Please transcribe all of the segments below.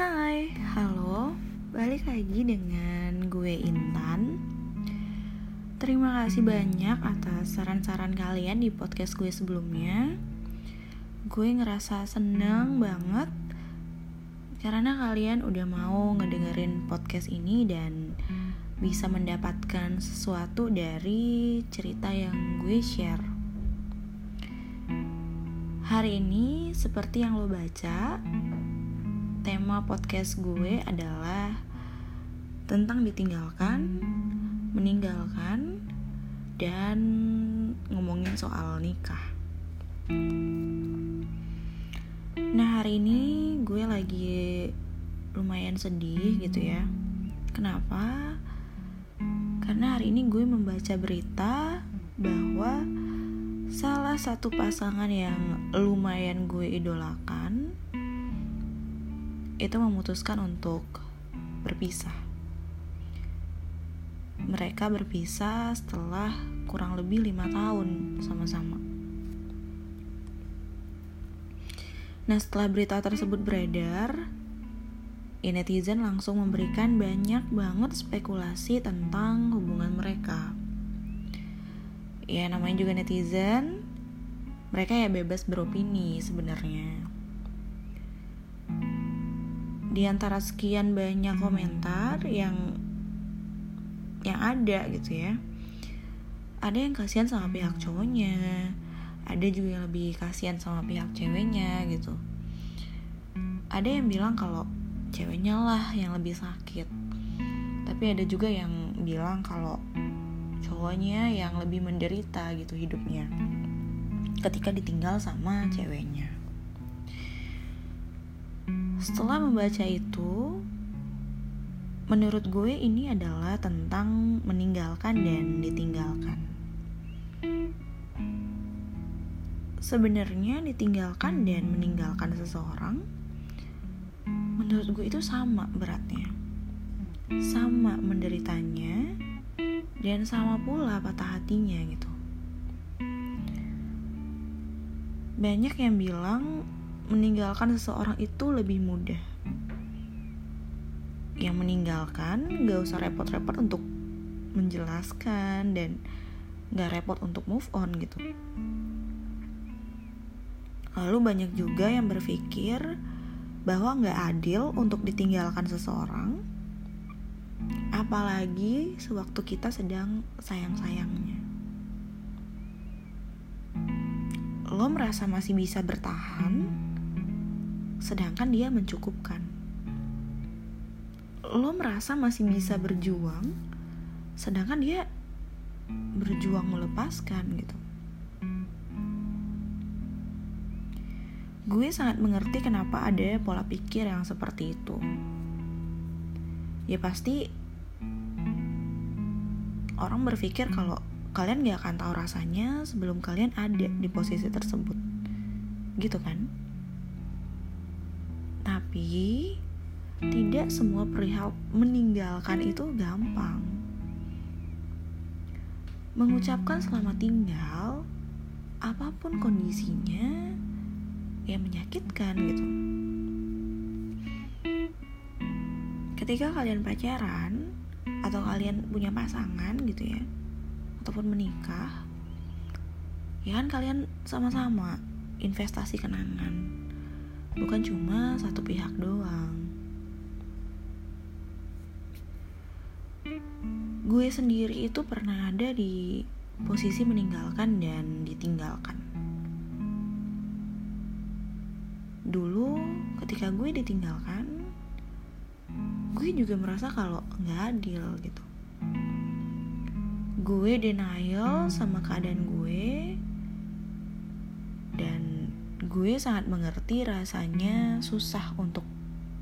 Hai, halo, balik lagi dengan gue Intan. Terima kasih banyak atas saran-saran kalian di podcast gue sebelumnya. Gue ngerasa seneng banget karena kalian udah mau ngedengerin podcast ini dan bisa mendapatkan sesuatu dari cerita yang gue share. Hari ini, seperti yang lo baca, tema podcast gue adalah tentang ditinggalkan, meninggalkan, dan ngomongin soal nikah. Nah hari ini gue lagi lumayan sedih gitu ya. Kenapa? Karena hari ini gue membaca berita bahwa salah satu pasangan yang lumayan gue idolakan itu memutuskan untuk berpisah. Mereka berpisah setelah kurang lebih lima tahun sama-sama. Nah setelah berita tersebut beredar, netizen langsung memberikan banyak banget spekulasi tentang hubungan mereka. Ya namanya juga netizen, mereka ya bebas beropini sebenarnya di antara sekian banyak komentar yang yang ada gitu ya. Ada yang kasihan sama pihak cowoknya ada juga yang lebih kasihan sama pihak ceweknya gitu. Ada yang bilang kalau ceweknya lah yang lebih sakit. Tapi ada juga yang bilang kalau cowoknya yang lebih menderita gitu hidupnya. Ketika ditinggal sama ceweknya setelah membaca itu, menurut gue ini adalah tentang meninggalkan dan ditinggalkan. Sebenarnya ditinggalkan dan meninggalkan seseorang menurut gue itu sama beratnya. Sama menderitanya dan sama pula patah hatinya gitu. Banyak yang bilang meninggalkan seseorang itu lebih mudah. Yang meninggalkan gak usah repot-repot untuk menjelaskan dan gak repot untuk move on gitu. Lalu banyak juga yang berpikir bahwa gak adil untuk ditinggalkan seseorang, apalagi sewaktu kita sedang sayang-sayangnya. Lo merasa masih bisa bertahan, sedangkan dia mencukupkan. Lo merasa masih bisa berjuang, sedangkan dia berjuang melepaskan gitu. Gue sangat mengerti kenapa ada pola pikir yang seperti itu. Ya pasti orang berpikir kalau kalian gak akan tahu rasanya sebelum kalian ada di posisi tersebut. Gitu kan? Tapi tidak semua perihal meninggalkan itu gampang. Mengucapkan selamat tinggal apa pun kondisinya yang menyakitkan gitu. Ketika kalian pacaran atau kalian punya pasangan gitu ya ataupun menikah ya kan kalian sama-sama investasi kenangan bukan cuma satu pihak doang. Gue sendiri itu pernah ada di posisi meninggalkan dan ditinggalkan. Dulu ketika gue ditinggalkan, gue juga merasa kalau nggak adil gitu. Gue denial sama keadaan gue gue sangat mengerti rasanya susah untuk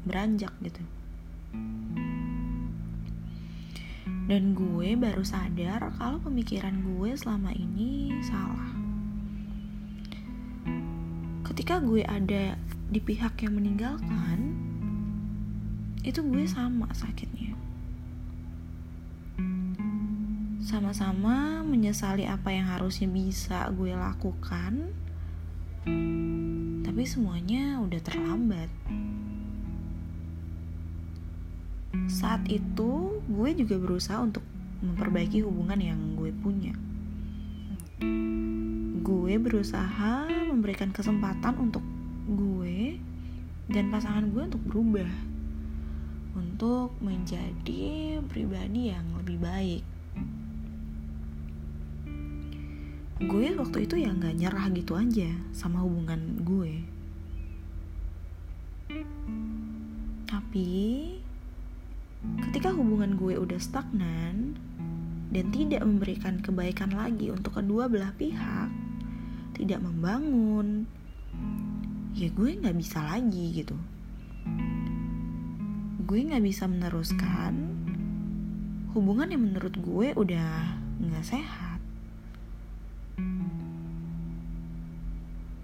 beranjak gitu. Dan gue baru sadar kalau pemikiran gue selama ini salah. Ketika gue ada di pihak yang meninggalkan itu gue sama sakitnya. Sama-sama menyesali apa yang harusnya bisa gue lakukan tapi semuanya udah terlambat. saat itu gue juga berusaha untuk memperbaiki hubungan yang gue punya. Gue berusaha memberikan kesempatan untuk gue dan pasangan gue untuk berubah. Untuk menjadi pribadi yang lebih baik gue waktu itu ya nggak nyerah gitu aja sama hubungan gue. Tapi ketika hubungan gue udah stagnan dan tidak memberikan kebaikan lagi untuk kedua belah pihak tidak membangun ya gue nggak bisa lagi gitu. Gue nggak bisa meneruskan hubungan yang menurut gue udah nggak sehat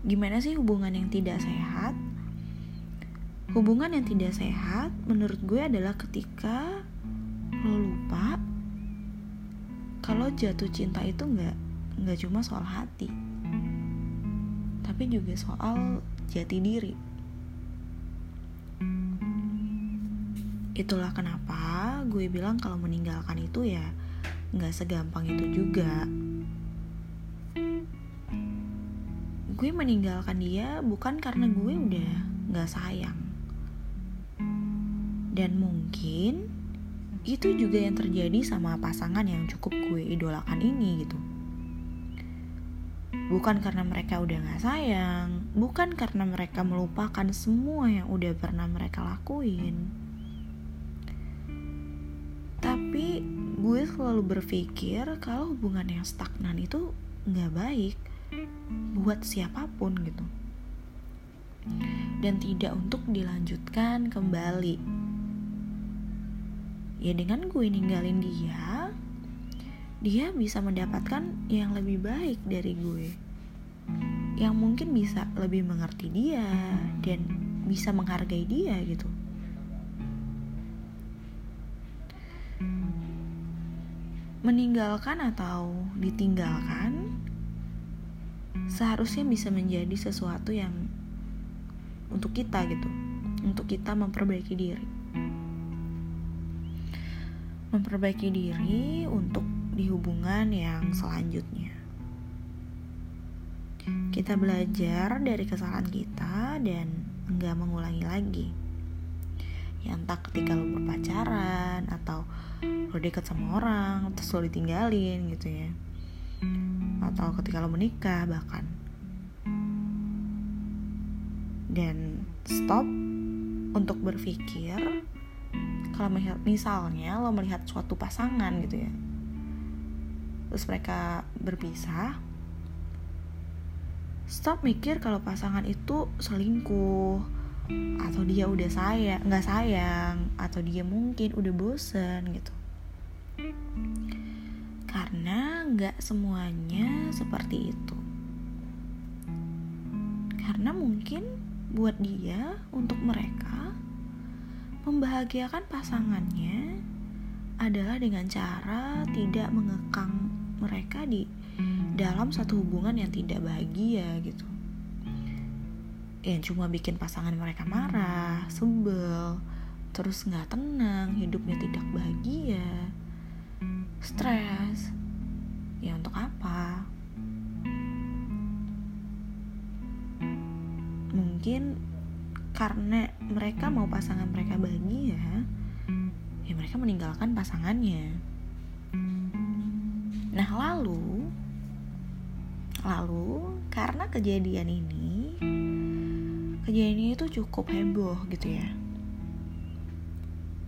gimana sih hubungan yang tidak sehat hubungan yang tidak sehat menurut gue adalah ketika lo lupa kalau jatuh cinta itu nggak nggak cuma soal hati tapi juga soal jati diri. Itulah kenapa gue bilang kalau meninggalkan itu ya nggak segampang itu juga. Gue meninggalkan dia bukan karena gue udah nggak sayang. Dan mungkin itu juga yang terjadi sama pasangan yang cukup gue idolakan ini gitu Bukan karena mereka udah gak sayang, bukan karena mereka melupakan semua yang udah pernah mereka lakuin. Tapi gue selalu berpikir kalau hubungan yang stagnan itu gak baik buat siapa pun gitu. Dan tidak untuk dilanjutkan kembali. Ya dengan gue ninggalin dia, dia bisa mendapatkan yang lebih baik dari gue yang mungkin bisa lebih mengerti dia dan bisa menghargai dia gitu meninggalkan atau ditinggalkan seharusnya bisa menjadi sesuatu yang untuk kita gitu untuk kita memperbaiki diri memperbaiki diri untuk di hubungan yang selanjutnya. Kita belajar dari kesalahan kita dan nggak mengulangi lagi. Ya entah ketika lo berpacaran atau lo deket sama orang terus lo ditinggalin gitu ya. Atau ketika lo menikah bahkan. Dan stop untuk berpikir kalau misalnya lo melihat suatu pasangan gitu ya terus mereka berpisah stop mikir kalau pasangan itu selingkuh atau dia udah sayang nggak sayang atau dia mungkin udah bosen gitu nggak semuanya seperti itu karena mungkin buat dia untuk mereka membahagiakan pasangannya adalah dengan cara tidak mengekang mereka di dalam satu hubungan yang tidak bahagia gitu yang cuma bikin pasangan mereka marah, sebel, terus nggak tenang, hidupnya tidak bahagia, stres. Ya untuk apa? Mungkin karena mereka mau pasangan mereka bahagia, ya mereka meninggalkan pasangannya. Nah, lalu lalu karena kejadian ini kejadian ini tuh cukup heboh gitu ya.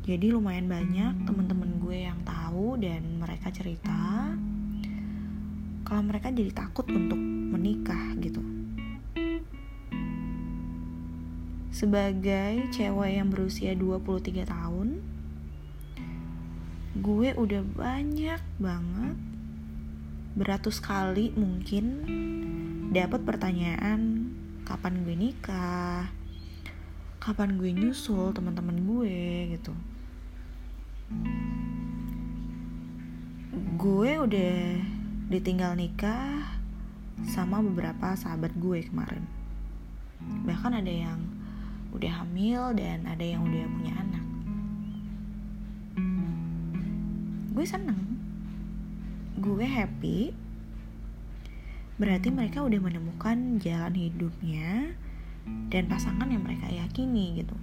Jadi lumayan banyak temen-temen gue yang tahu dan mereka cerita kalau mereka jadi takut untuk menikah gitu. Sebagai cewek yang berusia 23 tahun, gue udah banyak banget beratus kali mungkin dapat pertanyaan kapan gue nikah? Kapan gue nyusul teman-teman gue? Gitu. Gue udah ditinggal nikah sama beberapa sahabat gue kemarin. Bahkan ada yang udah hamil dan ada yang udah punya anak. Gue seneng. Gue happy. Berarti mereka udah menemukan jalan hidupnya dan pasangan yang mereka yakini gitu.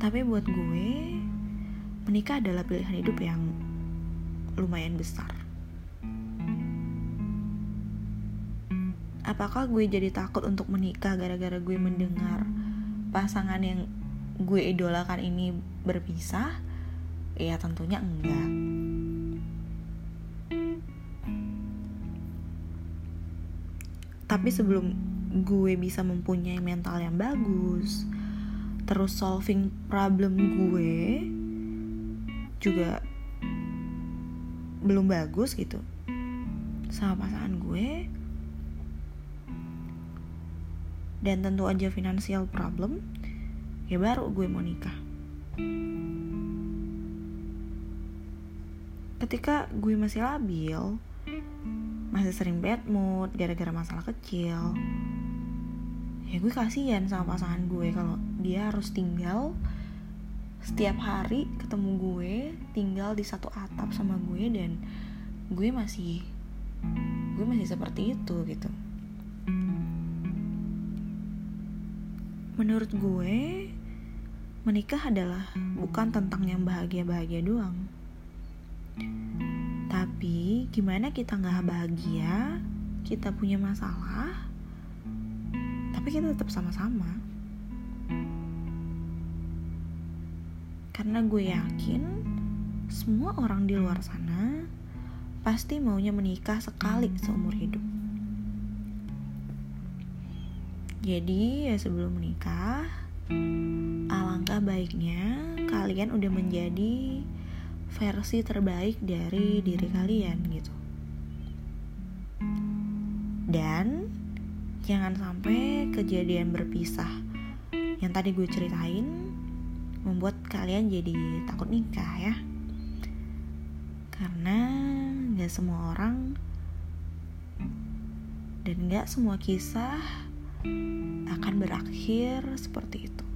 Tapi buat gue menikah adalah pilihan hidup yang lumayan besar. Apakah gue jadi takut untuk menikah gara-gara gue mendengar pasangan yang gue idolakan ini berpisah? Ya tentunya enggak. Tapi sebelum gue bisa mempunyai mental yang bagus terus solving problem gue juga belum bagus gitu sama pasangan gue. Dan tentu aja financial problem ya baru gue mau nikah. Ketika gue masih labil masih sering bad mood gara-gara masalah kecil ya gue kasihan sama pasangan gue kalau dia harus tinggal setiap hari ketemu gue tinggal di satu atap sama gue dan gue masih gue masih seperti itu gitu menurut gue menikah adalah bukan tentang yang bahagia-bahagia doang. Tapi gimana kita nggak bahagia, kita punya masalah, tapi kita tetap sama-sama. Karena gue yakin semua orang di luar sana pasti maunya menikah sekali seumur hidup. Jadi ya sebelum menikah alangkah baiknya kalian udah menjadi versi terbaik dari diri kalian gitu. Dan jangan sampai kejadian berpisah yang tadi gue ceritain membuat kalian jadi takut nikah ya. Karena gak semua orang dan gak semua kisah akan berakhir seperti itu.